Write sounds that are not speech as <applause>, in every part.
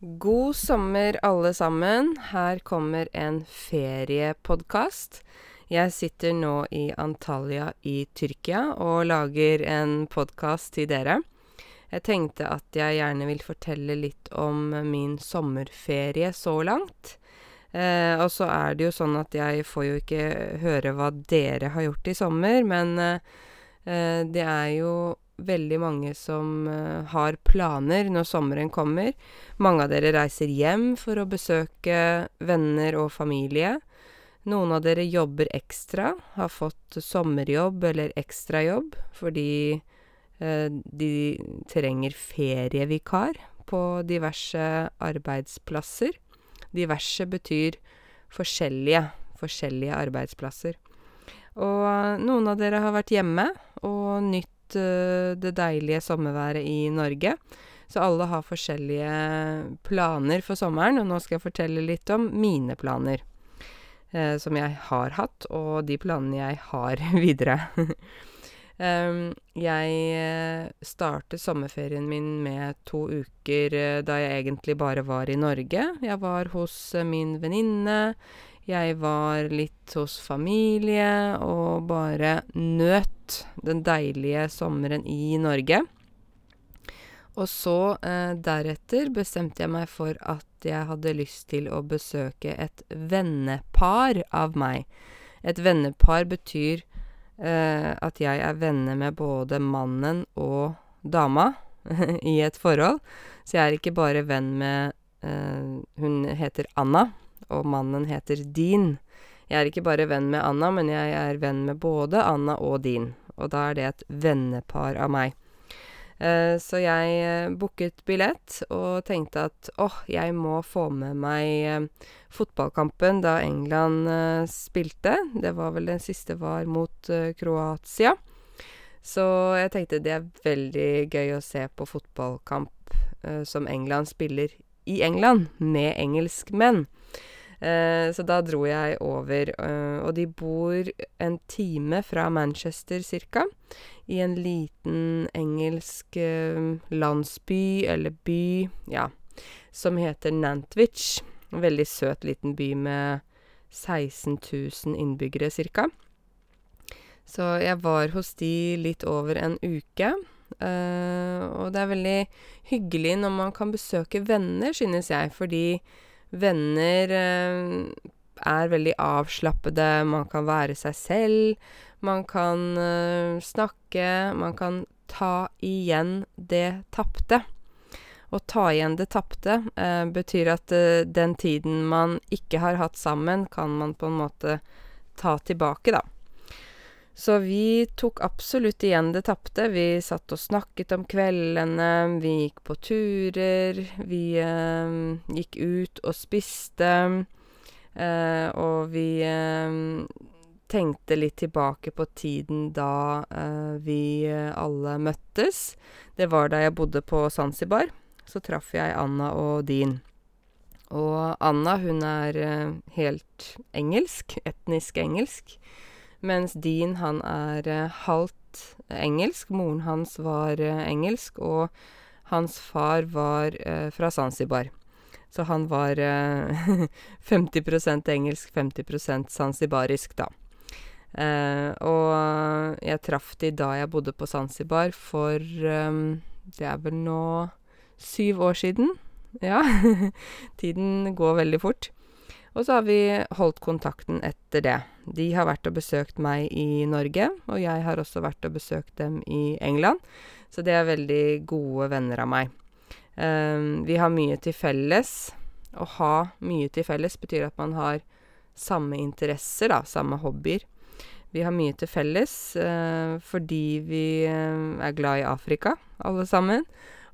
God sommer, alle sammen. Her kommer en feriepodkast. Jeg sitter nå i Antalya i Tyrkia og lager en podkast til dere. Jeg tenkte at jeg gjerne vil fortelle litt om min sommerferie så langt. Eh, og så er det jo sånn at jeg får jo ikke høre hva dere har gjort i sommer, men eh, det er jo veldig mange som har planer når sommeren kommer. Mange av dere reiser hjem for å besøke venner og familie. Noen av dere jobber ekstra, har fått sommerjobb eller ekstrajobb fordi de trenger ferievikar på diverse arbeidsplasser. Diverse betyr forskjellige, forskjellige arbeidsplasser. Og noen av dere har vært hjemme og nytt det deilige sommerværet i Norge, så alle har forskjellige planer for sommeren, og nå skal jeg fortelle litt om mine planer, som jeg har hatt, og de planene jeg har <laughs> videre. Jeg startet sommerferien min med to uker da jeg egentlig bare var i Norge. Jeg var hos min venninne, jeg var litt hos familie og bare nøt den deilige sommeren i Norge. Og så, deretter, bestemte jeg meg for at jeg hadde lyst til å besøke et vennepar av meg. Et vennepar betyr at jeg er venner med både mannen og dama <laughs> i et forhold, så jeg er ikke bare venn med Hun heter Anna, og mannen heter Dean. Jeg er ikke bare venn med Anna, men jeg er venn med både Anna og Dean, og da er det et vennepar av meg. Så jeg booket billett og tenkte at, åh, jeg må få med meg fotballkampen da England spilte, det var vel den siste var mot Kroatia, så jeg tenkte det er veldig gøy å se på fotballkamp som England spiller i England, med engelskmenn. Så da dro jeg over, og de bor en time fra Manchester, cirka, i en liten engelsk landsby eller by, ja, som heter Nantwich, en veldig søt liten by med seksten tusen innbyggere, cirka. Så jeg var hos de litt over en uke, og det er veldig hyggelig når man kan besøke venner, synes jeg, fordi venner er veldig avslappede, man kan være seg selv, man kan snakke, man kan ta igjen det tapte. Å ta igjen det tapte betyr at den tiden man ikke har hatt sammen, kan man på en måte ta tilbake, da. Så vi tok absolutt igjen det tapte, vi satt og snakket om kveldene, vi gikk på turer, vi gikk ut og spiste, og vi tenkte litt tilbake på tiden da vi alle møttes, det var da jeg bodde på Zanzibar, så traff jeg Anna og Dean. Og Anna, hun er helt engelsk, etnisk engelsk, mens Dean, han er halvt engelsk, moren hans var engelsk, og hans far var fra Zanzibar, så han var <laughs> femti prosent engelsk, femti prosent zanzibarisk, da. Og jeg traff de da jeg bodde på Zanzibar for, det er vel nå syv år siden, ja, <laughs> tiden går veldig fort, og så har vi holdt kontakten etter det. De har vært og besøkt meg i Norge, og jeg har også vært og besøkt dem i England, så det er veldig gode venner av meg. Vi har mye til felles. Å ha mye til felles betyr at man har samme interesser, da, samme hobbyer. Vi har mye til felles fordi vi er glad i Afrika, alle sammen,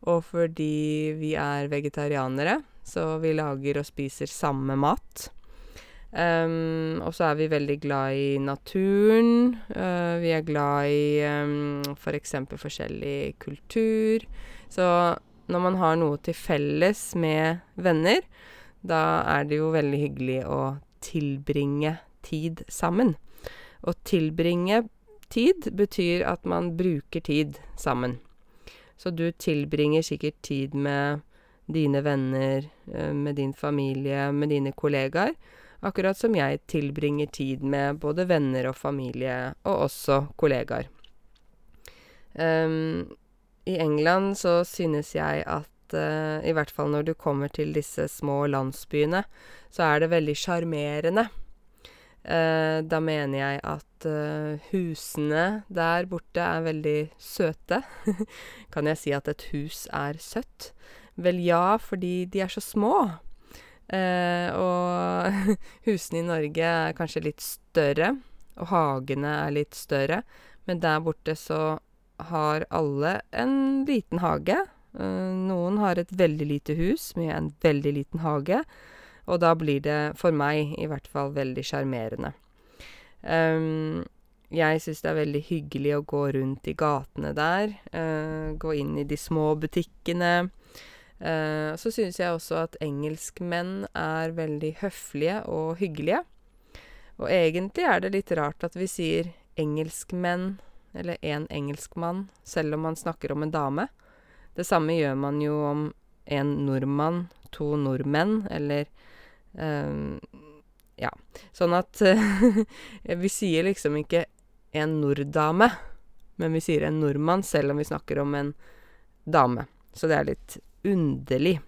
og fordi vi er vegetarianere, så vi lager og spiser samme mat. Og så er vi veldig glad i naturen, vi er glad i for eksempel forskjellig kultur, så når man har noe til felles med venner, da er det jo veldig hyggelig å tilbringe tid sammen. Å tilbringe tid betyr at man bruker tid sammen. Så du tilbringer sikkert tid med dine venner, med din familie, med dine kollegaer, akkurat som jeg tilbringer tid med både venner og familie, og også kollegaer. I England så synes jeg at, i hvert fall når du kommer til disse små landsbyene, så er det veldig sjarmerende. Da mener jeg at husene der borte er veldig søte. <laughs> Kan jeg si at et hus er søtt? Vel, ja, fordi de er så små. Og <laughs> husene i Norge er kanskje litt større, og hagene er litt større, men der borte så har alle en liten hage. Noen har et veldig lite hus med en veldig liten hage, og da blir det, for meg i hvert fall, veldig sjarmerende. Jeg syns det er veldig hyggelig å gå rundt i gatene der, gå inn i de små butikkene. Så synes jeg også at engelskmenn er veldig høflige og hyggelige, og egentlig er det litt rart at vi sier engelskmenn eller en engelskmann, selv om man snakker om en dame. Det samme gjør man jo om en nordmann, to nordmenn, eller Ja, sånn at <laughs> vi sier liksom ikke en norddame, men vi sier en nordmann selv om vi snakker om en dame. Så det er litt underlig.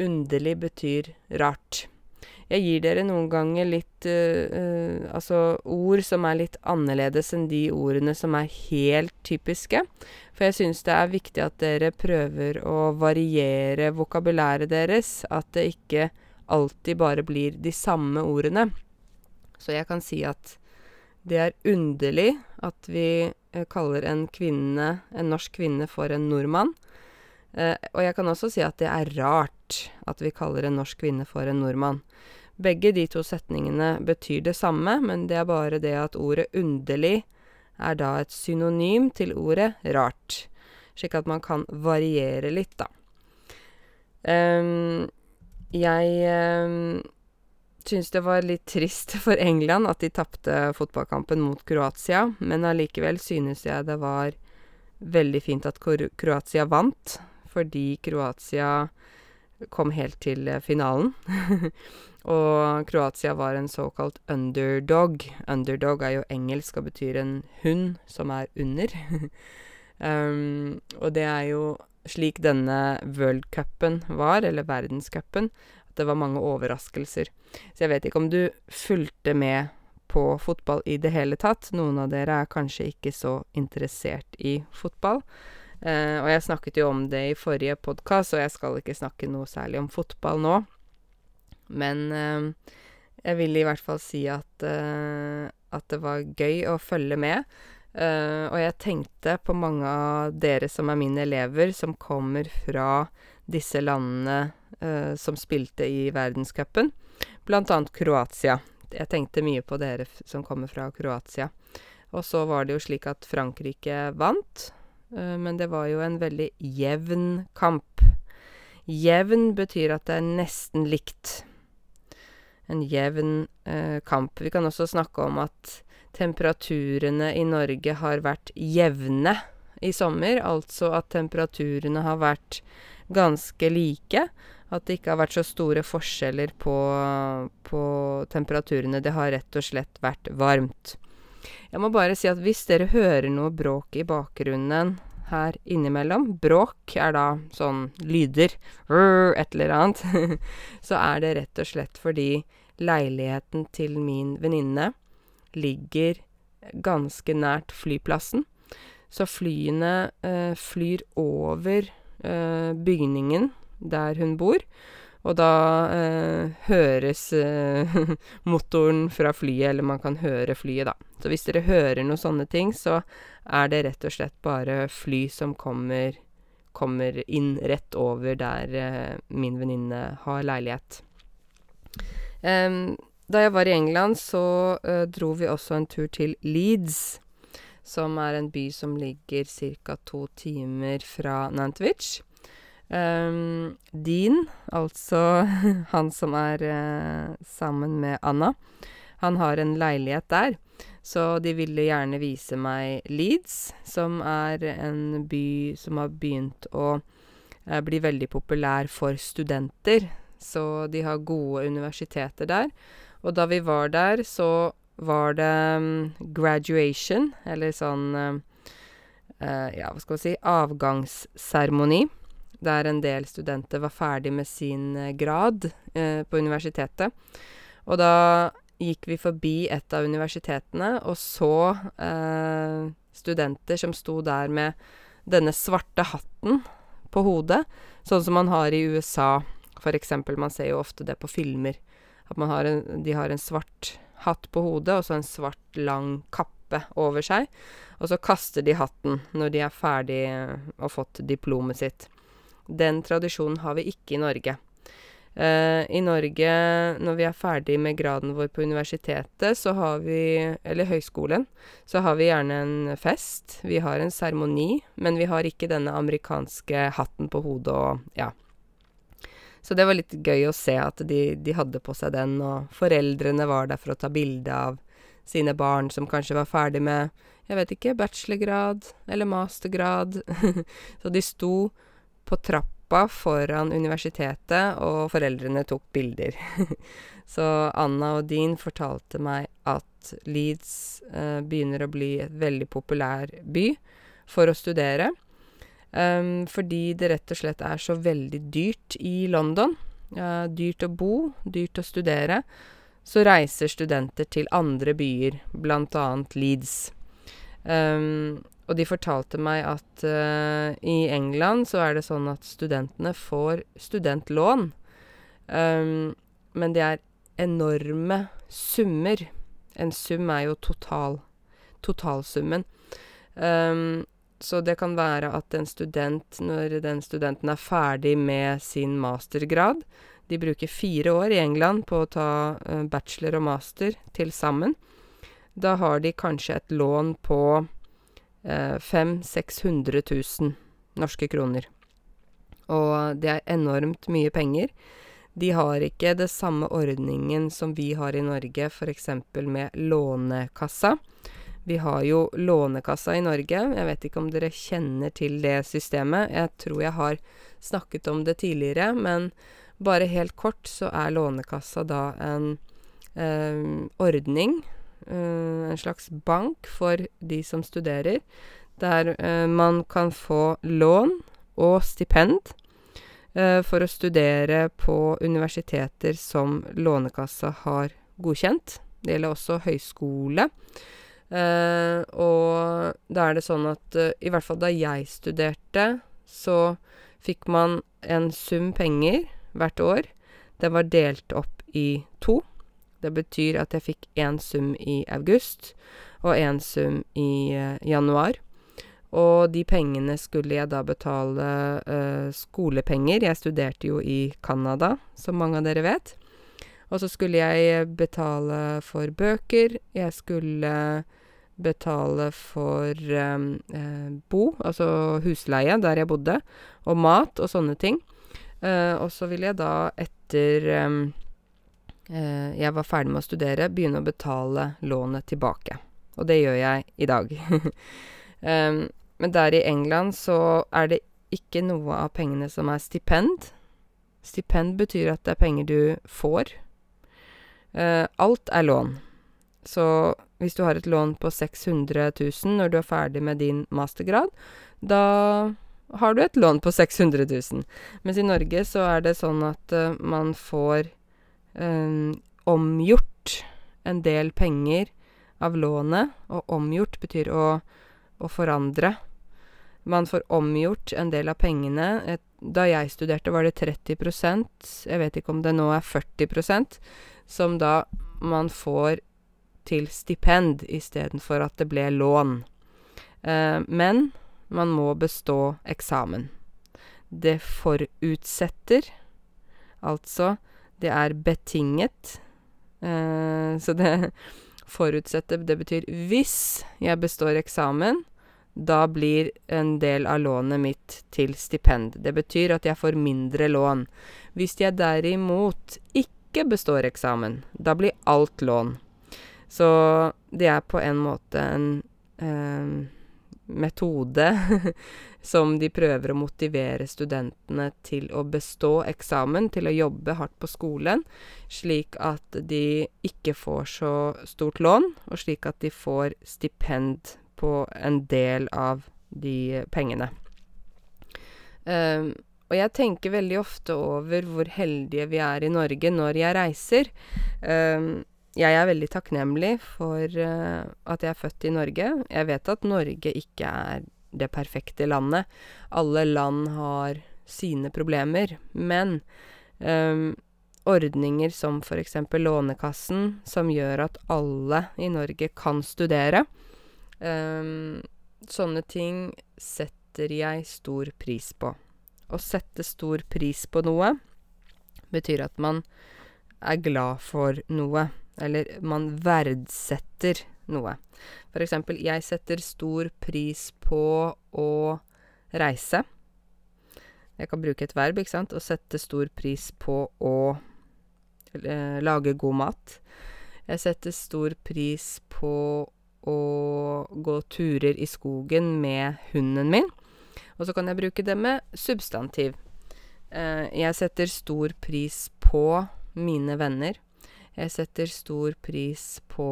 Underlig betyr rart. Jeg gir dere noen ganger litt altså ord som er litt annerledes enn de ordene som er helt typiske, for jeg synes det er viktig at dere prøver å variere vokabulæret deres, at det ikke alltid bare blir de samme ordene. Så jeg kan si at det er underlig at vi kaller en kvinne, en norsk kvinne, for en nordmann, og jeg kan også si at det er rart at vi kaller en norsk kvinne for en nordmann. Begge de to setningene betyr det samme, men det er bare det at ordet underlig er da et synonym til ordet rart, slik at man kan variere litt, da. Jeg syns det var litt trist for England at de tapte fotballkampen mot Kroatia, men allikevel synes jeg det var veldig fint at Kroatia vant, fordi Kroatia kom helt til finalen. <laughs> Og Kroatia var en såkalt underdog. Underdog er jo engelsk og betyr en hund som er under. <laughs> Og det er jo slik denne worldcupen var, eller verdenscupen, at det var mange overraskelser. Så jeg vet ikke om du fulgte med på fotball i det hele tatt. Noen av dere er kanskje ikke så interessert i fotball. Og jeg snakket jo om det i forrige podkast, og jeg skal ikke snakke noe særlig om fotball nå. Men jeg vil i hvert fall si at at det var gøy å følge med, og jeg tenkte på mange av dere som er mine elever, som kommer fra disse landene som spilte i verdenscupen, blant annet Kroatia. Jeg tenkte mye på dere f som kommer fra Kroatia. Og så var det jo slik at Frankrike vant, men det var jo en veldig jevn kamp. Jevn betyr at det er nesten likt. En jevn kamp. Vi kan også snakke om at temperaturene i Norge har vært jevne i sommer, altså at temperaturene har vært ganske like. At det ikke har vært så store forskjeller på på temperaturene. Det har rett og slett vært varmt. Jeg må bare si at hvis dere hører noe bråk i bakgrunnen her innimellom Bråk er da sånn lyder, et eller annet, <laughs> så er det rett og slett fordi leiligheten til min venninne ligger ganske nært flyplassen, så flyene flyr over bygningen der hun bor, og da høres <laughs> motoren fra flyet, eller man kan høre flyet, da. Så hvis dere hører noen sånne ting, så er det rett og slett bare fly som kommer kommer inn rett over der min venninne har leilighet. Da jeg var i England, så dro vi også en tur til Leeds, som er en by som ligger cirka to timer fra Nantwich. Dean, altså <laughs> han som er sammen med Anna, han har en leilighet der, så de ville gjerne vise meg Leeds, som er en by som har begynt å bli veldig populær for studenter, så de har gode universiteter der. Og da vi var der, så var det graduation, eller sånn, ja, hva skal man si, avgangsseremoni, der en del studenter var ferdig med sin grad på universitetet. Og da gikk vi forbi et av universitetene og så studenter som sto der med denne svarte hatten på hodet, sånn som man har i USA, for eksempel. Man ser jo ofte det på filmer, at man har en de har en svart hatt på hodet og så en svart, lang kappe over seg, og så kaster de hatten når de er ferdig og fått diplomet sitt. Den tradisjonen har vi ikke i Norge. I Norge, når vi er ferdig med graden vår på universitetet, så har vi eller høyskolen, så har vi gjerne en fest, vi har en seremoni, men vi har ikke denne amerikanske hatten på hodet og ja. Så det var litt gøy å se at de de hadde på seg den, og foreldrene var der for å ta bilde av sine barn som kanskje var ferdig med, jeg vet ikke, bachelorgrad eller mastergrad, <laughs> så de sto på trappa foran universitetet, og foreldrene tok bilder. <laughs> Så Anna og Dean fortalte meg at Leeds begynner å bli et veldig populær by for å studere, fordi det rett og slett er så veldig dyrt i London. Dyrt å bo, dyrt å studere, så reiser studenter til andre byer, blant annet Leeds. Og de fortalte meg at i England så er det sånn at studentene får studentlån, men det er enorme summer. En sum er jo total totalsummen. Så det kan være at en student, når den studenten er ferdig med sin mastergrad De bruker fire år i England på å ta bachelor og master til sammen. Da har de kanskje et lån på fem seks hundre tusen norske kroner, og det er enormt mye penger. De har ikke det samme ordningen som vi har i Norge, eksempel med Lånekassa. Vi har jo Lånekassa i Norge, jeg vet ikke om dere kjenner til det systemet, jeg tror jeg har snakket om det tidligere, men bare helt kort så er Lånekassa da en ordning en slags bank for de som studerer, der man kan få lån og stipend for å studere på universiteter som Lånekassa har godkjent. Det gjelder også høyskole. Og da er det sånn at i hvert fall da jeg studerte, så fikk man en sum penger hvert år. Den var delt opp i to. Det betyr at jeg fikk én sum i august og én sum i januar, og de pengene skulle jeg da betale skolepenger. Jeg studerte jo i Canada, som mange av dere vet, og så skulle jeg betale for bøker, jeg skulle betale for bo, altså husleie der jeg bodde, og mat og sånne ting, og så ville jeg da etter jeg var ferdig med å studere, begynne å betale lånet tilbake, og det gjør jeg i dag. <laughs> Men der i England så er det ikke noe av pengene som er stipend. Stipend betyr at det er penger du får. Alt er lån. Så hvis du har et lån på seks hundre tusen når du er ferdig med din mastergrad, da har du et lån på seks hundre tusen. Mens i Norge så er det sånn at man får omgjort en del penger av lånet, og omgjort betyr å å forandre. Man får omgjort en del av pengene. Et da jeg studerte, var det 30% jeg vet ikke om det nå er 40% som da man får til stipend istedenfor at det ble lån. Men man må bestå eksamen. Det forutsetter altså det er betinget, så det <laughs> forutsetter det betyr hvis jeg består eksamen, da blir en del av lånet mitt til stipend. Det betyr at jeg får mindre lån. Hvis jeg derimot ikke består eksamen, da blir alt lån. Så det er på en måte en metode <laughs> som de prøver å motivere studentene til å bestå eksamen, til å jobbe hardt på skolen, slik at de ikke får så stort lån, og slik at de får stipend på en del av de pengene. Um, og jeg tenker veldig ofte over hvor heldige vi er i Norge når jeg reiser. Um, jeg er veldig takknemlig for uh, at jeg er født i Norge. Jeg vet at Norge ikke er det perfekte landet. Alle land har sine problemer. Men um, ordninger som for eksempel Lånekassen, som gjør at alle i Norge kan studere um, Sånne ting setter jeg stor pris på. Å sette stor pris på noe betyr at man er glad for noe, eller man verdsetter noe. For eksempel, jeg setter stor pris på å reise. Jeg kan bruke et verb, ikke sant, å sette stor pris på å eh, lage god mat. Jeg setter stor pris på å gå turer i skogen med hunden min. Og så kan jeg bruke det med substantiv. Eh, jeg setter stor pris på mine venner. Jeg setter stor pris på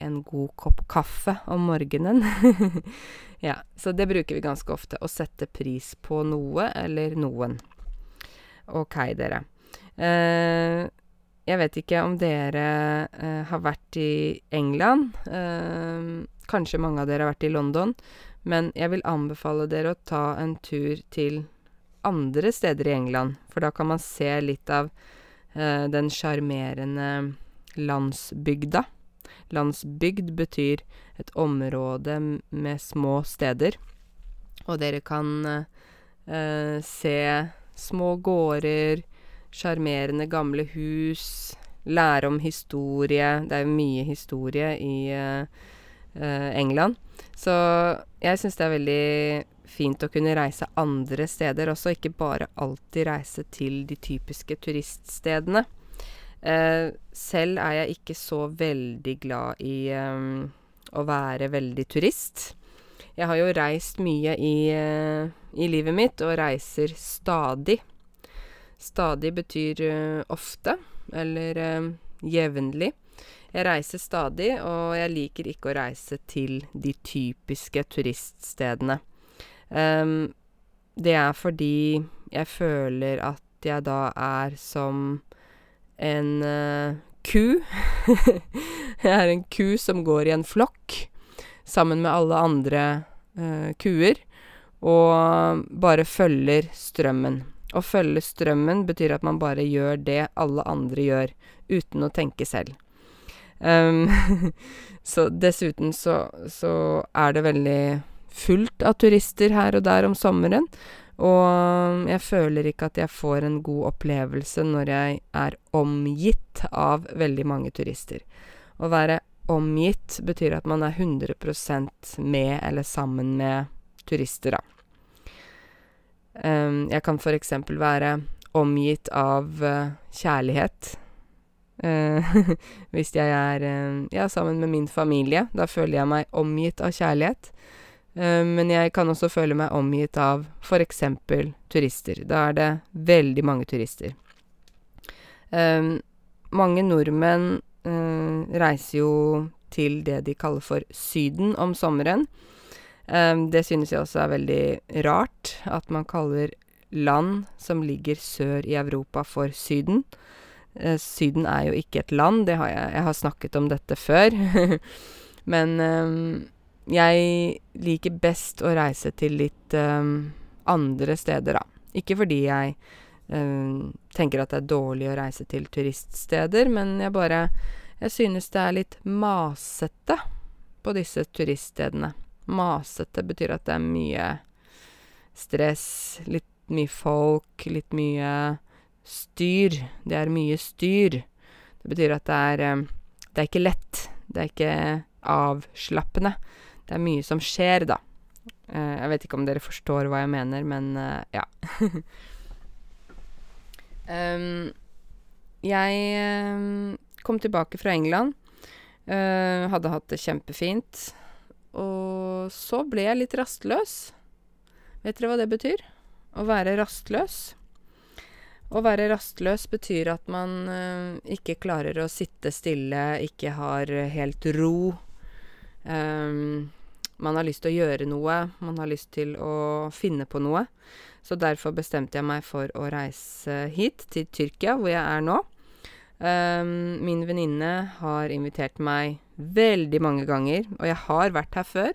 en god kopp kaffe om morgenen. <laughs> ja, så det bruker vi ganske ofte. Å sette pris på noe eller noen. Ok, dere. Eh, jeg vet ikke om dere eh, har vært i England. Eh, kanskje mange av dere har vært i London. Men jeg vil anbefale dere å ta en tur til andre steder i England, for da kan man se litt av den sjarmerende landsbygda. Landsbygd betyr et område med små steder, og dere kan eh, se små gårder, sjarmerende gamle hus, lære om historie. Det er jo mye historie i eh, eh England. Så jeg syns det er veldig fint å kunne reise andre steder også, ikke bare alltid reise til de typiske turiststedene. Eh, selv er jeg ikke så veldig glad i eh, å være veldig turist. Jeg har jo reist mye i, eh, i livet mitt, og reiser stadig. Stadig betyr uh, ofte, eller uh, jevnlig. Jeg reiser stadig, og jeg liker ikke å reise til de typiske turiststedene. Um, det er fordi jeg føler at jeg da er som en uh, ku. <laughs> jeg er en ku som går i en flokk sammen med alle andre uh, kuer, og bare følger strømmen. Å følge strømmen betyr at man bare gjør det alle andre gjør, uten å tenke selv. Um, <laughs> så dessuten så så er det veldig fullt av turister her og der om sommeren, og jeg føler ikke at jeg får en god opplevelse når jeg er omgitt av veldig mange turister. Å være omgitt betyr at man er 100% med eller sammen med turister, da. Um, jeg kan eksempel være omgitt av uh, kjærlighet. Eh, <laughs> hvis jeg er, eh, ja, sammen med min familie. Da føler jeg meg omgitt av kjærlighet. Eh, men jeg kan også føle meg omgitt av for eksempel turister. Da er det veldig mange turister. Mange nordmenn reiser jo til det de kaller for Syden om sommeren. Det synes jeg også er veldig rart, at man kaller land som ligger sør i Europa, for Syden. Eh, Syden er jo ikke et land, det har jeg jeg har snakket om dette før. <laughs> Men jeg liker best å reise til litt ehm, andre steder, da. Ikke fordi jeg ehm, tenker at det er dårlig å reise til turiststeder, men jeg bare Jeg synes det er litt masete på disse turiststedene. Masete betyr at det er mye stress, litt mye folk, litt mye styr. Det er mye styr. Det betyr at det er eh, Det er ikke lett. Det er ikke avslappende. Det er mye som skjer, da. Eh, jeg vet ikke om dere forstår hva jeg mener, men eh, ja. <laughs> um, jeg kom tilbake fra England. hadde hatt det kjempefint. og så ble jeg litt rastløs. Vet dere hva det betyr? Å være rastløs. Å være rastløs betyr at man ikke klarer å sitte stille, ikke har helt ro. Man har lyst til å gjøre noe, man har lyst til å finne på noe. Så derfor bestemte jeg meg for å reise hit, til Tyrkia, hvor jeg er nå. min venninne har invitert meg veldig mange ganger, og jeg har vært her før,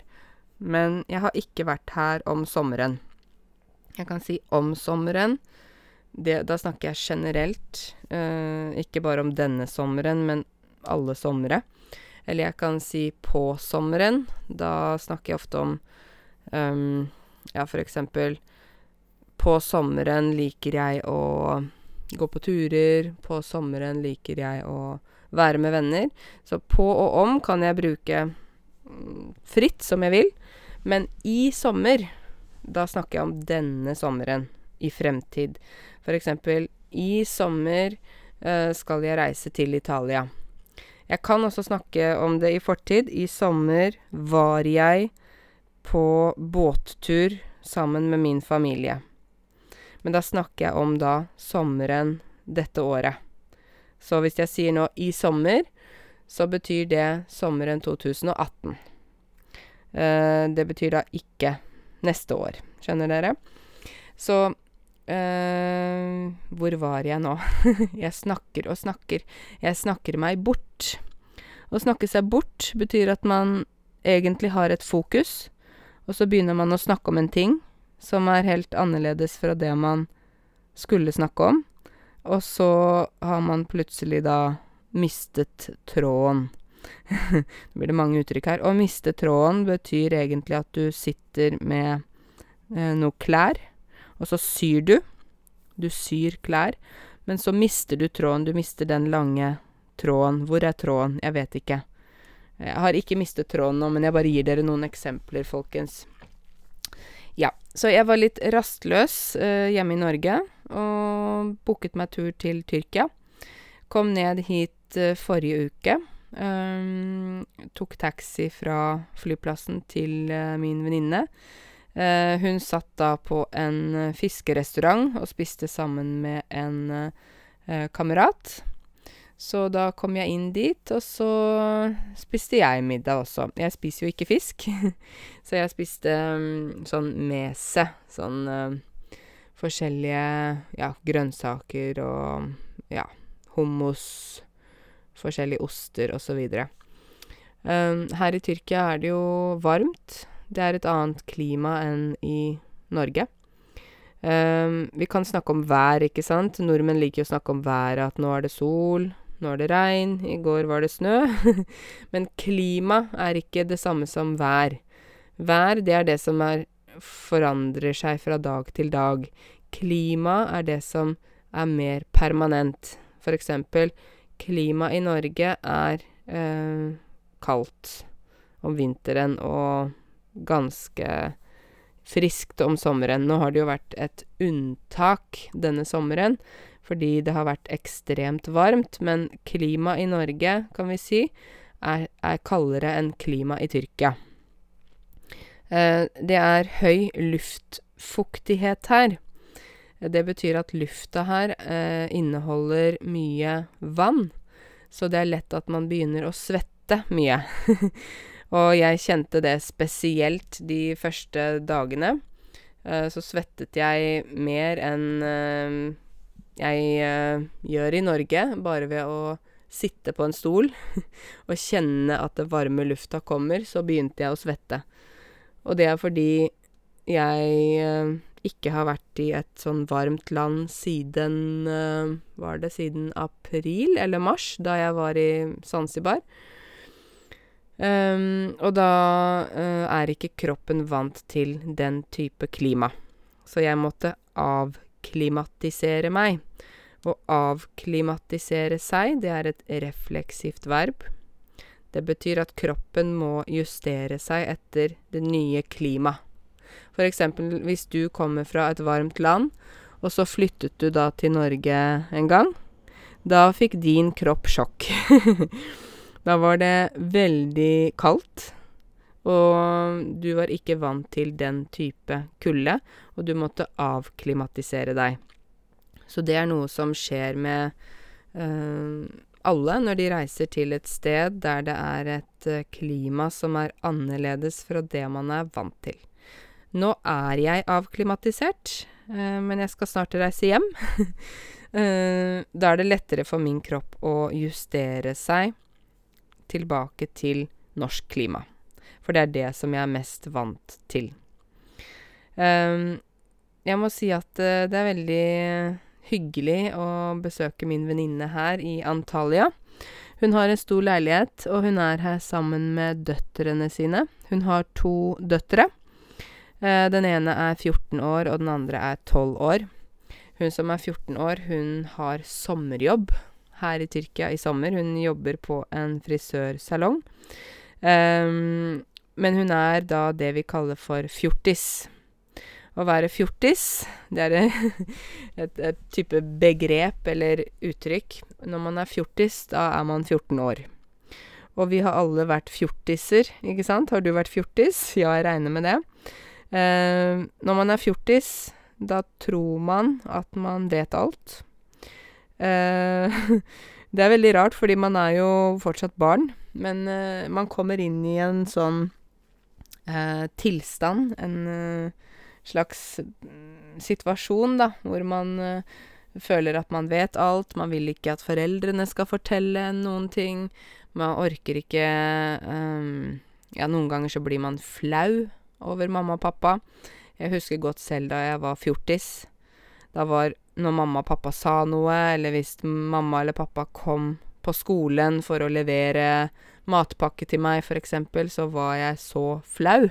men jeg har ikke vært her om sommeren. Jeg kan si om sommeren. Det da snakker jeg generelt, ikke bare om denne sommeren, men alle somre. Eller jeg kan si på sommeren. Da snakker jeg ofte om, ja, for eksempel På sommeren liker jeg å gå på turer, på sommeren liker jeg å være med venner. Så på og om kan jeg bruke fritt som jeg vil, men i sommer, da snakker jeg om denne sommeren, i fremtid. For eksempel, i sommer skal jeg reise til Italia. Jeg kan også snakke om det i fortid. I sommer var jeg på båttur sammen med min familie. Men da snakker jeg om da sommeren dette året. Så hvis jeg sier nå i sommer, så betyr det sommeren to tusen og atten. Det betyr da ikke neste år. Skjønner dere? Så hvor var jeg nå? <laughs> Jeg snakker og snakker. Jeg snakker meg bort. Å snakke seg bort betyr at man egentlig har et fokus, og så begynner man å snakke om en ting som er helt annerledes fra det man skulle snakke om, og så har man plutselig da mistet tråden. <laughs> Nå blir det mange uttrykk her. Å miste tråden betyr egentlig at du sitter med noe klær, og så syr du. Du syr klær, men så mister du tråden, du mister den lange tråden. Hvor er tråden? Jeg vet ikke. Jeg har ikke mistet tråden nå, men jeg bare gir dere noen eksempler, folkens. Ja, så jeg var litt rastløs hjemme i Norge, og booket meg tur til Tyrkia. Kom ned hit forrige uke. Tok taxi fra flyplassen til min venninne. Hun satt da på en fiskerestaurant og spiste sammen med en kamerat. Så da kom jeg inn dit, og så spiste jeg middag også. Jeg spiser jo ikke fisk, <laughs> så jeg spiste sånn mese, sånn forskjellige, ja, grønnsaker og, ja, hummus, forskjellige oster og så videre. Her i Tyrkia er det jo varmt. Det er et annet klima enn i Norge. Vi kan snakke om vær, ikke sant? Nordmenn liker jo å snakke om været, at nå er det sol, nå er det regn, i går var det snø. <laughs> Men klima er ikke det samme som vær. Vær, det er det som er forandrer seg fra dag til dag. Klima er det som er mer permanent. For eksempel, klima i Norge er kaldt om vinteren og ganske friskt om sommeren. Nå har det jo vært et unntak denne sommeren, fordi det har vært ekstremt varmt, men klima i Norge, kan vi si, er er kaldere enn klima i Tyrkia. Det er høy luftfuktighet her. Det betyr at lufta her inneholder mye vann, så det er lett at man begynner å svette mye. <laughs> Og jeg kjente det spesielt de første dagene. Så svettet jeg mer enn jeg gjør i Norge, bare ved å sitte på en stol <laughs> og kjenne at det varme lufta kommer, så begynte jeg å svette. Og det er fordi jeg ikke har vært i et sånn varmt land siden Var det siden april eller mars, da jeg var i Zanzibar. Og da er ikke kroppen vant til den type klima, så jeg måtte avklimatisere meg. Å avklimatisere seg, det er et refleksivt verb. Det betyr at kroppen må justere seg etter det nye klima. For eksempel hvis du kommer fra et varmt land, og så flyttet du da til Norge en gang. Da fikk din kropp sjokk. <laughs> Da var det veldig kaldt, Og du var ikke vant til den type kulde, og du måtte avklimatisere deg. Så det er noe som skjer med alle når de reiser til et sted der det er et klima som er annerledes fra det man er vant til. Nå er jeg avklimatisert, men jeg skal snart reise hjem. <laughs> Da er det lettere for min kropp å justere seg tilbake til norsk klima, for det er det som jeg er mest vant til. Jeg må si at det er veldig hyggelig å besøke min venninne her i Antalya. Hun har en stor leilighet, og hun er her sammen med døtrene sine. Hun har to døtre. Den ene er 14 år, og den andre er 12 år. Hun som er 14 år, hun har sommerjobb her i Tyrkia i sommer. Hun jobber på en frisørsalong. Men hun er da det vi kaller for fjortis. Å være fjortis, det er et <laughs> et type begrep eller uttrykk. Når man er fjortis, da er man 14 år. Og vi har alle vært fjortiser, ikke sant? Har du vært fjortis? Ja, jeg regner med det. Når man er fjortis, da tror man at man vet alt. <laughs> Det er veldig rart, fordi man er jo fortsatt barn, men man kommer inn i en sånn tilstand, en slags situasjon, da, hvor man føler at man vet alt, man vil ikke at foreldrene skal fortelle noen ting, man orker ikke Ja, noen ganger så blir man flau over mamma og pappa. Jeg husker godt selv da jeg var fjortis. Da var når mamma og pappa sa noe, eller hvis mamma eller pappa kom på skolen for å levere matpakke til meg, for eksempel, så var jeg så flau.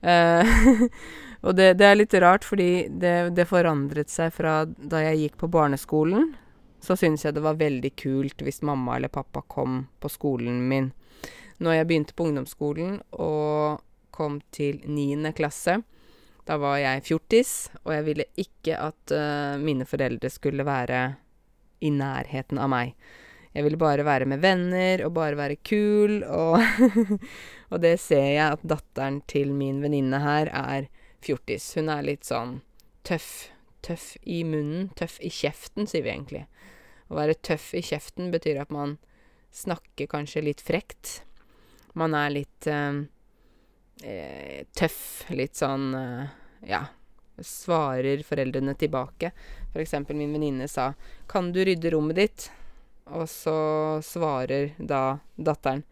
<laughs> Og det det er litt rart, fordi det det forandret seg fra da jeg gikk på barneskolen, så syntes jeg det var veldig kult hvis mamma eller pappa kom på skolen min. Når jeg begynte på ungdomsskolen og kom til niende klasse, da var jeg fjortis, og jeg ville ikke at mine foreldre skulle være i nærheten av meg. Jeg ville bare være med venner og bare være kul, og <laughs> og det ser jeg at datteren til min venninne her er fjortis. Hun er litt sånn tøff. Tøff i munnen. Tøff i kjeften, sier vi egentlig. Å være tøff i kjeften betyr at man snakker kanskje litt frekt. Man er litt tøff, litt sånn, ja, svarer foreldrene tilbake. For eksempel min venninne sa 'Kan du rydde rommet ditt?' Og så svarer da datteren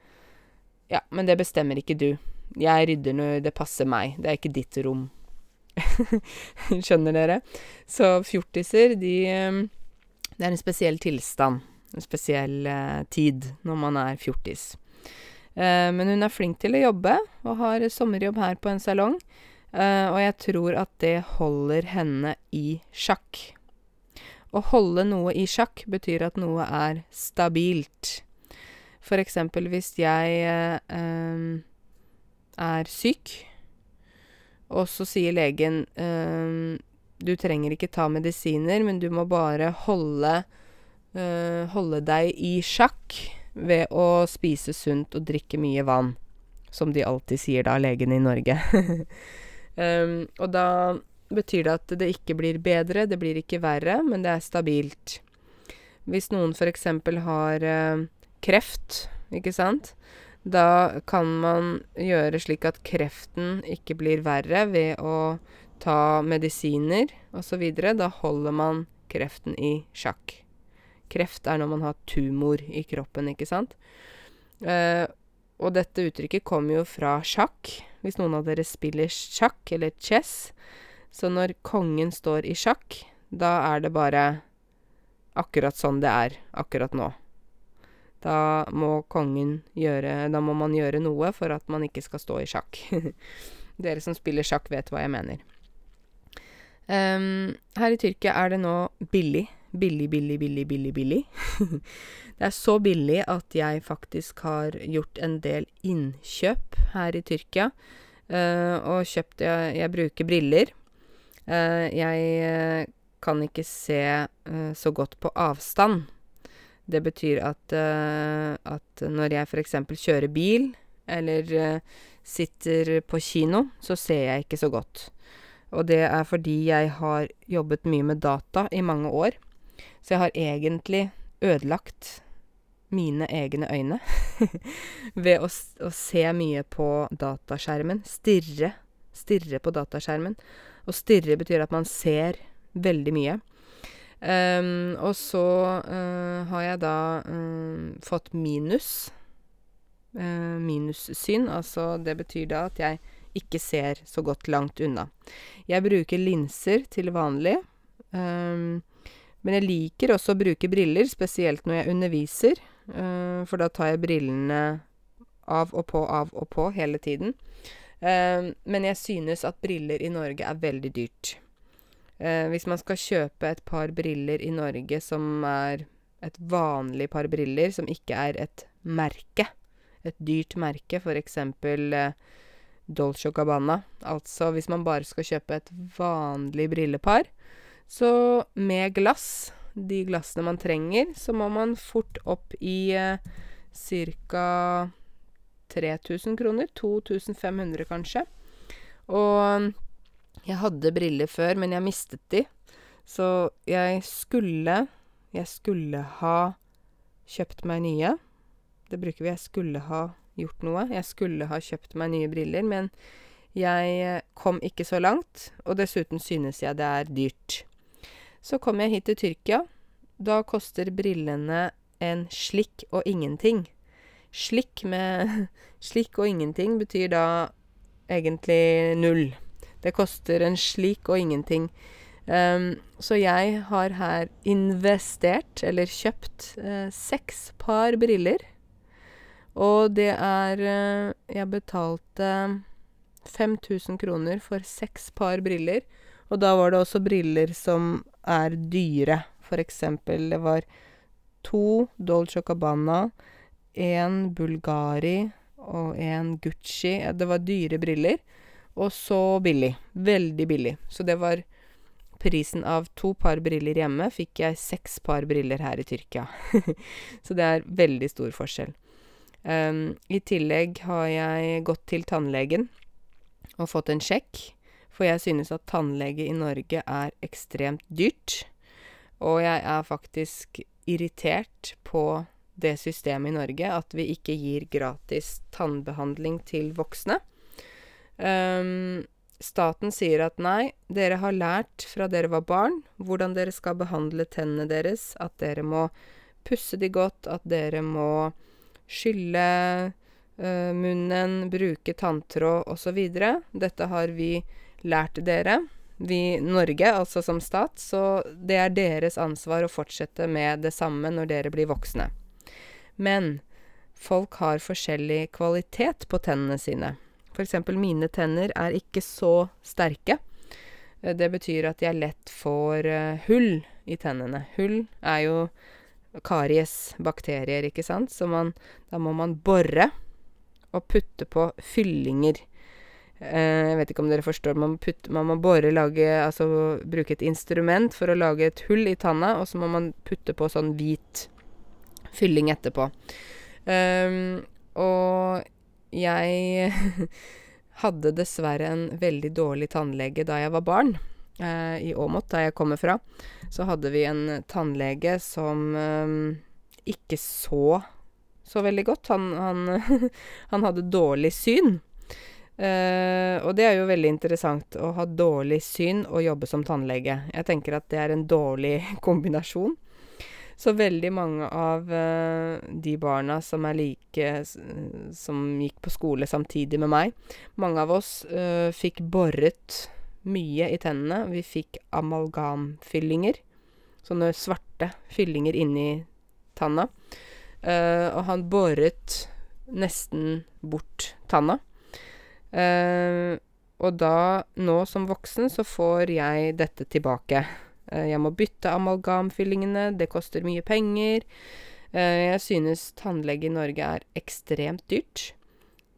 'Ja, men det bestemmer ikke du. Jeg rydder når det passer meg. Det er ikke ditt rom.' <laughs> Skjønner dere? Så fjortiser, de Det er en spesiell tilstand. En spesiell tid når man er fjortis. Men hun er flink til å jobbe, og har sommerjobb her på en salong, og jeg tror at det holder henne i sjakk. Å holde noe i sjakk betyr at noe er stabilt. For eksempel hvis jeg er syk, og så sier legen Du trenger ikke ta medisiner, men du må bare holde holde deg i sjakk ved å spise sunt og drikke mye vann, som de alltid sier da, legene i Norge. <laughs> Og da betyr det at det ikke blir bedre, det blir ikke verre, men det er stabilt. Hvis noen eksempel har kreft, ikke sant, da kan man gjøre slik at kreften ikke blir verre ved å ta medisiner videre. Da holder man kreften i sjakk. Kreft er når man har tumor i kroppen, ikke sant? Og dette uttrykket kommer jo fra sjakk, hvis noen av dere spiller sjakk, eller chess. Så når kongen står i sjakk, da er det bare akkurat sånn det er akkurat nå. Da må kongen gjøre Da må man gjøre noe for at man ikke skal stå i sjakk. <laughs> Dere som spiller sjakk, vet hva jeg mener. Her i Tyrkia er det nå billig Billig, billig, billig, billig, billig. <laughs> Det er så billig at jeg faktisk har gjort en del innkjøp her i Tyrkia, og kjøpt jeg jeg bruker briller. Jeg kan ikke se så godt på avstand. Det betyr at at når jeg eksempel kjører bil, eller sitter på kino, så ser jeg ikke så godt. Og det er fordi jeg har jobbet mye med data i mange år, så jeg har egentlig ødelagt mine egne øyne <laughs> ved å å se mye på dataskjermen, stirre stirre på dataskjermen. Å stirre betyr at man ser veldig mye. Um, og så uh, har jeg da um, fått minus. Uh, minussyn. Altså, det betyr da at jeg ikke ser så godt langt unna. Jeg bruker linser til vanlig. Um, men jeg liker også å bruke briller, spesielt når jeg underviser. Uh, for da tar jeg brillene av og på, av og på hele tiden. men jeg synes at briller i Norge er veldig dyrt. Eh, hvis man skal kjøpe et par briller i Norge som er et vanlig par briller, som ikke er et merke, et dyrt merke, eksempel eh, Dolce & Gabbana, altså hvis man bare skal kjøpe et vanlig brillepar, så med glass, de glassene man trenger, så må man fort opp i eh, ca. 3000 kroner, 2500 kanskje. Og jeg hadde briller før, men jeg mistet de. Så jeg skulle Jeg skulle ha kjøpt meg nye. Det bruker vi. Jeg skulle ha gjort noe. Jeg skulle ha kjøpt meg nye briller, men jeg kom ikke så langt, og dessuten synes jeg det er dyrt. Så kom jeg hit til Tyrkia. Da koster brillene en slikk og ingenting. Slikk med <laughs> Slikk og ingenting betyr da egentlig null. Det koster en slik og ingenting. Um, så jeg har her investert, eller kjøpt, uh, seks par briller. Og det er uh, Jeg betalte 5000 kroner for seks par briller. Og da var det også briller som er dyre. For eksempel, det var to Dolce Cabana, én Bulgari og én Gucci. Det var dyre briller. Og så billig. Veldig billig. Så det var prisen av to par briller hjemme, fikk jeg seks par briller her i Tyrkia. <laughs> så det er veldig stor forskjell. Um, I tillegg har jeg gått til tannlegen og fått en sjekk, for jeg synes at tannlege i Norge er ekstremt dyrt. Og jeg er faktisk irritert på det systemet i Norge, at vi ikke gir gratis tannbehandling til voksne. Um, staten sier at nei, dere har lært fra dere var barn hvordan dere skal behandle tennene deres, at dere må pusse de godt, at dere må skylle uh, munnen, bruke tanntråd osv. Dette har vi lært dere. Vi, Norge, altså som stat, så det er deres ansvar å fortsette med det samme når dere blir voksne. Men folk har forskjellig kvalitet på tennene sine. Eksempel mine tenner er ikke så sterke. Eh, det betyr at jeg lett får uh, hull i tennene. Hull er jo karies, bakterier, ikke sant, så man Da må man bore og putte på fyllinger. Uh, jeg vet ikke om dere forstår. Man, putte, man må bore, lage Altså bruke et instrument for å lage et hull i tanna, og så må man putte på sånn hvit fylling etterpå. Um, og jeg <laughs> hadde dessverre en veldig dårlig tannlege da jeg var barn. Uh, I Åmot, der jeg kommer fra, så hadde vi en tannlege som um, ikke så så veldig godt. Han, han, <laughs> han hadde dårlig syn. Eh, og det er jo veldig interessant å ha dårlig syn og jobbe som tannlege. Jeg tenker at det er en dårlig <laughs> kombinasjon. Så veldig mange av uh, de barna som er like Som gikk på skole samtidig med meg, mange av oss uh, fikk boret mye i tennene. Vi fikk amalgamfyllinger. Sånne svarte fyllinger inni tanna. Uh, og han boret nesten bort tanna. Og da, nå som voksen, så får jeg dette tilbake. Eh, jeg må bytte amalgamfyllingene, det koster mye penger. Eh, jeg synes tannlege i Norge er ekstremt dyrt.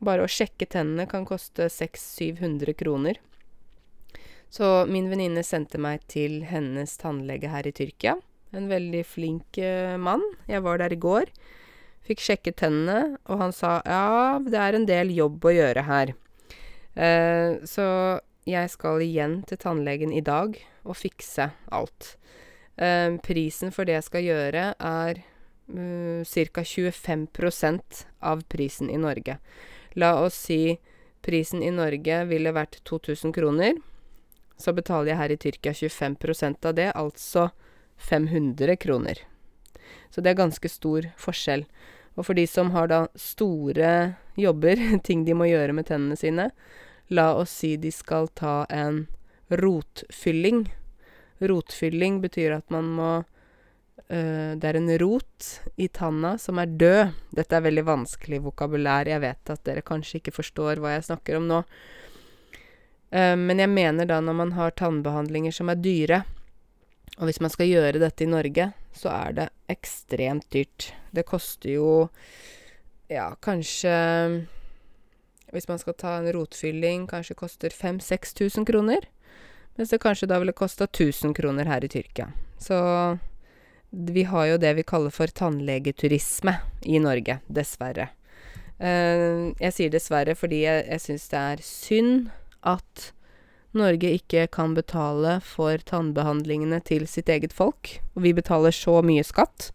Bare å sjekke tennene kan koste 600-700 kroner. Så min venninne sendte meg til hennes tannlege her i Tyrkia. En veldig flink uh, mann. Jeg var der i går. Fikk sjekket tennene, og han sa ja, det er en del jobb å gjøre her. Eh, så jeg skal igjen til tannlegen i dag og fikse alt. Eh, prisen for det jeg skal gjøre, er uh, ca. 25% av prisen i Norge. La oss si prisen i Norge ville vært 2000 kroner. Så betaler jeg her i Tyrkia 25% av det, altså 500 kroner. Så det er ganske stor forskjell. Og for de som har da store jobber, <laughs> ting de må gjøre med tennene sine, la oss si de skal ta en rotfylling. Rotfylling betyr at man må øh, Det er en rot i tanna som er død. Dette er veldig vanskelig vokabulær, jeg vet at dere kanskje ikke forstår hva jeg snakker om nå. Uh, men jeg mener da når man har tannbehandlinger som er dyre, og hvis man skal gjøre dette i Norge, så er det ekstremt dyrt. Det koster jo ja, kanskje Hvis man skal ta en rotfylling, kanskje koster 5000-6000 kroner. Mens det kanskje da ville kosta 1000 kroner her i Tyrkia. Så vi har jo det vi kaller for tannlegeturisme i Norge, dessverre. Uh, jeg sier dessverre fordi jeg, jeg syns det er synd at Norge ikke kan betale for tannbehandlingene til sitt eget folk, og vi betaler så mye skatt.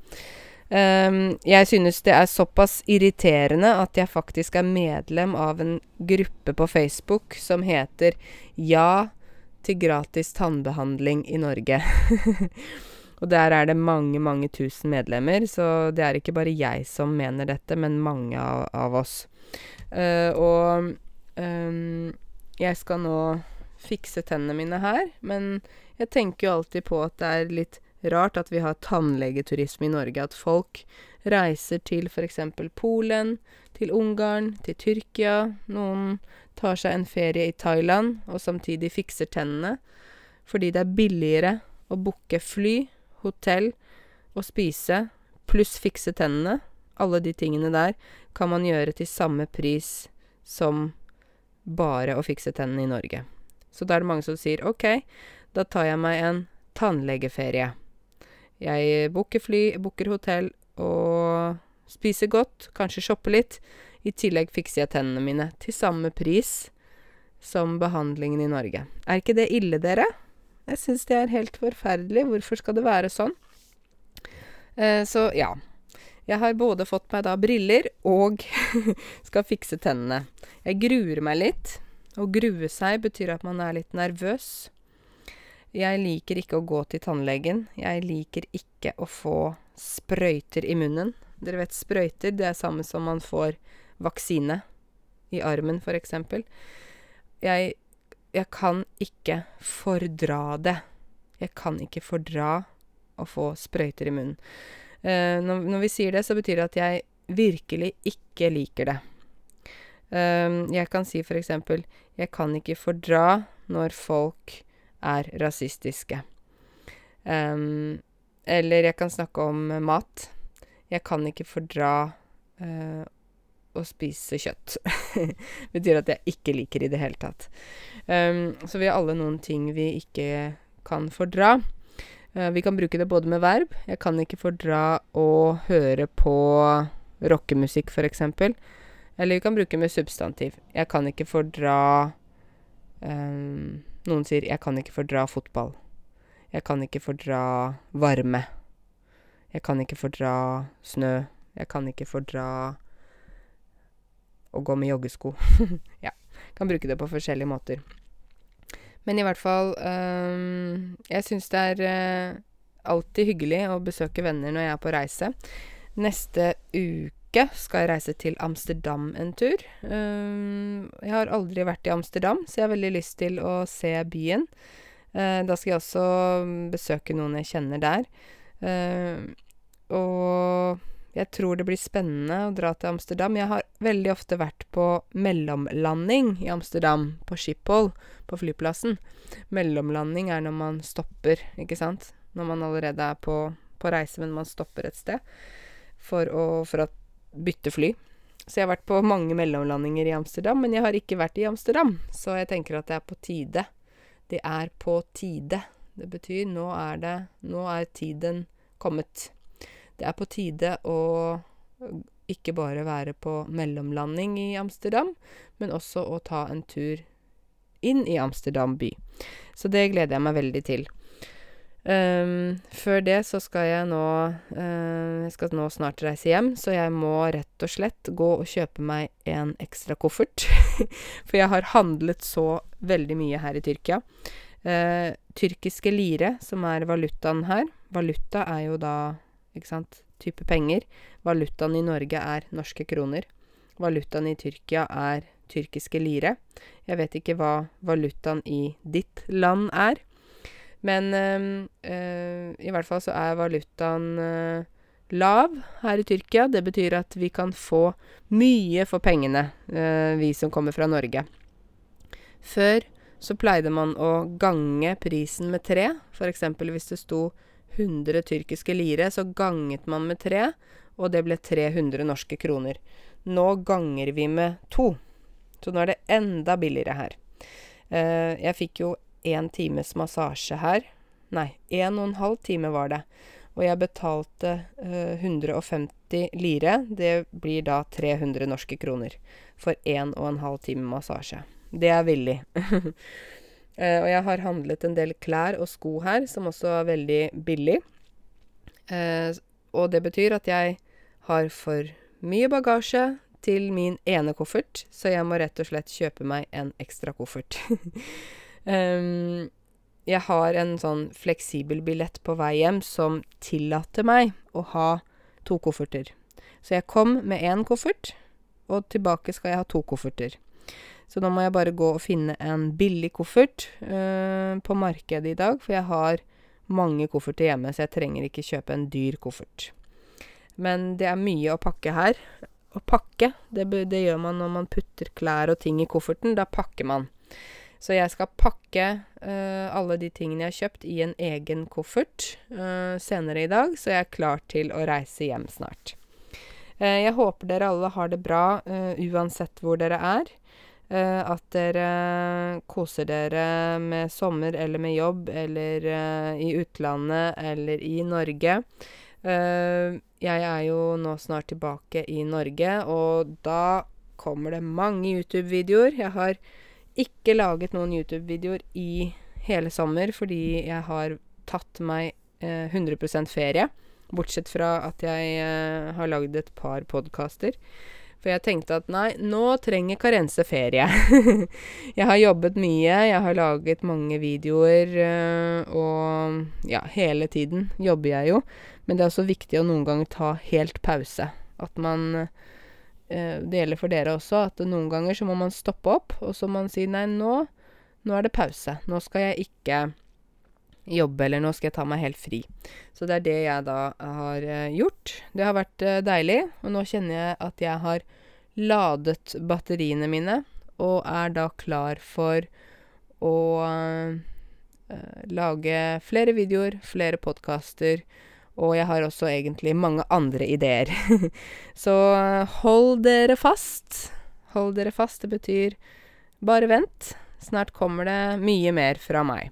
Um, jeg synes det er såpass irriterende at jeg faktisk er medlem av en gruppe på Facebook som heter Ja til gratis tannbehandling i Norge. <laughs> og der er det mange, mange tusen medlemmer, så det er ikke bare jeg som mener dette, men mange av, av oss. Uh, og um, jeg skal nå fikse tennene mine her, men jeg tenker jo alltid på at det er litt rart at vi har tannlegeturisme i Norge. At folk reiser til f.eks. Polen, til Ungarn, til Tyrkia. Noen tar seg en ferie i Thailand og samtidig fikser tennene. Fordi det er billigere å booke fly, hotell og spise, pluss fikse tennene. Alle de tingene der kan man gjøre til samme pris som bare å fikse tennene i Norge. Så da er det mange som sier OK, da tar jeg meg en tannlegeferie. Jeg booker fly, booker hotell og spiser godt, kanskje shopper litt. I tillegg fikser jeg tennene mine til samme pris som behandlingen i Norge. Er ikke det ille, dere? Jeg syns det er helt forferdelig. Hvorfor skal det være sånn? Eh, så ja. Jeg har både fått meg da briller og <laughs> skal fikse tennene. Jeg gruer meg litt. Å grue seg betyr at man er litt nervøs. Jeg liker ikke å gå til tannlegen. Jeg liker ikke å få sprøyter i munnen. Dere vet sprøyter, det er samme som man får vaksine. I armen, eksempel. Jeg, jeg kan ikke fordra det. Jeg kan ikke fordra å få sprøyter i munnen. Uh, når, når vi sier det, så betyr det at jeg virkelig ikke liker det. Um, jeg kan si eksempel Jeg kan ikke fordra når folk er rasistiske. Um, eller jeg kan snakke om mat. Jeg kan ikke fordra uh, å spise kjøtt. <laughs> det Betyr at jeg ikke liker i det hele tatt. Um, så vi har alle noen ting vi ikke kan fordra. Uh, vi kan bruke det både med verb. Jeg kan ikke fordra å høre på rockemusikk, eksempel. Eller vi kan bruke med substantiv. Jeg kan ikke fordra um, Noen sier 'jeg kan ikke fordra fotball'. Jeg kan ikke fordra varme. Jeg kan ikke fordra snø. Jeg kan ikke fordra å gå med joggesko. <laughs> ja. Kan bruke det på forskjellige måter. Men i hvert fall um, Jeg syns det er uh, alltid hyggelig å besøke venner når jeg er på reise. Neste uke uke skal jeg reise til Amsterdam en tur. Uh, jeg har aldri vært i Amsterdam, så jeg har veldig lyst til å se byen. Uh, da skal jeg også besøke noen jeg kjenner der. Uh, og jeg tror det blir spennende å dra til Amsterdam. Jeg har veldig ofte vært på mellomlanding i Amsterdam, på Schiphol, på flyplassen. Mellomlanding er når man stopper, ikke sant? Når man allerede er på, på reise, men man stopper et sted. For, å, for at bytte fly. Så jeg har vært på mange mellomlandinger i Amsterdam, men jeg har ikke vært i Amsterdam. Så jeg tenker at det er på tide. Det er på tide. Det betyr nå er det Nå er tiden kommet. Det er på tide å ikke bare være på mellomlanding i Amsterdam, men også å ta en tur inn i Amsterdam by. Så det gleder jeg meg veldig til. Um, før det så skal jeg nå uh, Jeg skal nå snart reise hjem, så jeg må rett og slett gå og kjøpe meg en ekstra koffert. <laughs> For jeg har handlet så veldig mye her i Tyrkia. Uh, tyrkiske lire, som er valutaen her Valuta er jo da, ikke sant, type penger. Valutaen i Norge er norske kroner. Valutaen i Tyrkia er tyrkiske lire. Jeg vet ikke hva valutaen i ditt land er. Men øh, i hvert fall så er valutaen øh, lav her i Tyrkia. Det betyr at vi kan få mye for pengene, øh, vi som kommer fra Norge. Før så pleide man å gange prisen med tre. Eksempel hvis det sto 100 tyrkiske lire, så ganget man med tre, og det ble 300 norske kroner. Nå ganger vi med to. Så nå er det enda billigere her. jeg fikk jo én times massasje her. Nei, en og en halv time var det. Og jeg betalte eh, 150 lire. Det blir da 300 norske kroner for en og en halv time massasje. Det er villig. <laughs> eh, og jeg har handlet en del klær og sko her, som også er veldig billig. Eh, og det betyr at jeg har for mye bagasje til min ene koffert, så jeg må rett og slett kjøpe meg en ekstra koffert. <laughs> Um, jeg har en sånn fleksibel billett på vei hjem som tillater meg å ha to kofferter. Så jeg kom med én koffert, og tilbake skal jeg ha to kofferter. Så nå må jeg bare gå og finne en billig koffert uh, på markedet i dag, for jeg har mange kofferter hjemme, så jeg trenger ikke kjøpe en dyr koffert. Men det er mye å pakke her. Å pakke, det, det gjør man når man putter klær og ting i kofferten. Da pakker man. Så jeg skal pakke uh, alle de tingene jeg har kjøpt, i en egen koffert uh, senere i dag, så jeg er klar til å reise hjem snart. Uh, jeg håper dere alle har det bra uansett hvor dere er. at dere koser dere med sommer eller med jobb eller i utlandet eller i Norge. jeg er jo nå snart tilbake i Norge, og da kommer det mange YouTube-videoer. Jeg har ikke laget noen YouTube-videoer i hele sommer fordi jeg har tatt meg eh, 100% ferie. Bortsett fra at jeg eh, har lagd et par podkaster. For jeg tenkte at nei, nå trenger Karense ferie. <laughs> jeg har jobbet mye, jeg har laget mange videoer, eh, og ja, hele tiden jobber jeg jo. Men det er også viktig å noen ganger ta helt pause. At man Eh, det gjelder for dere også, at noen ganger så må man stoppe opp, og så må man si nei, nå, nå er det pause. Nå skal jeg ikke jobbe, eller nå skal jeg ta meg helt fri. Så det er det jeg da har uh, gjort. Det har vært uh, deilig, og nå kjenner jeg at jeg har ladet batteriene mine, og er da klar for å øh, lage flere videoer, flere podkaster og jeg har også egentlig mange andre ideer. <laughs> Så hold dere fast. Hold dere fast, det betyr bare vent. Snart kommer det mye mer fra meg.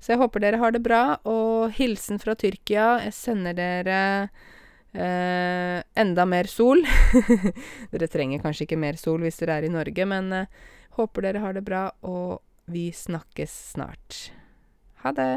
Så jeg håper dere har det bra, og hilsen fra Tyrkia. Jeg sender dere eh, enda mer sol. <laughs> dere trenger kanskje ikke mer sol hvis dere er i Norge, men eh, håper dere har det bra, og vi snakkes snart. Ha det!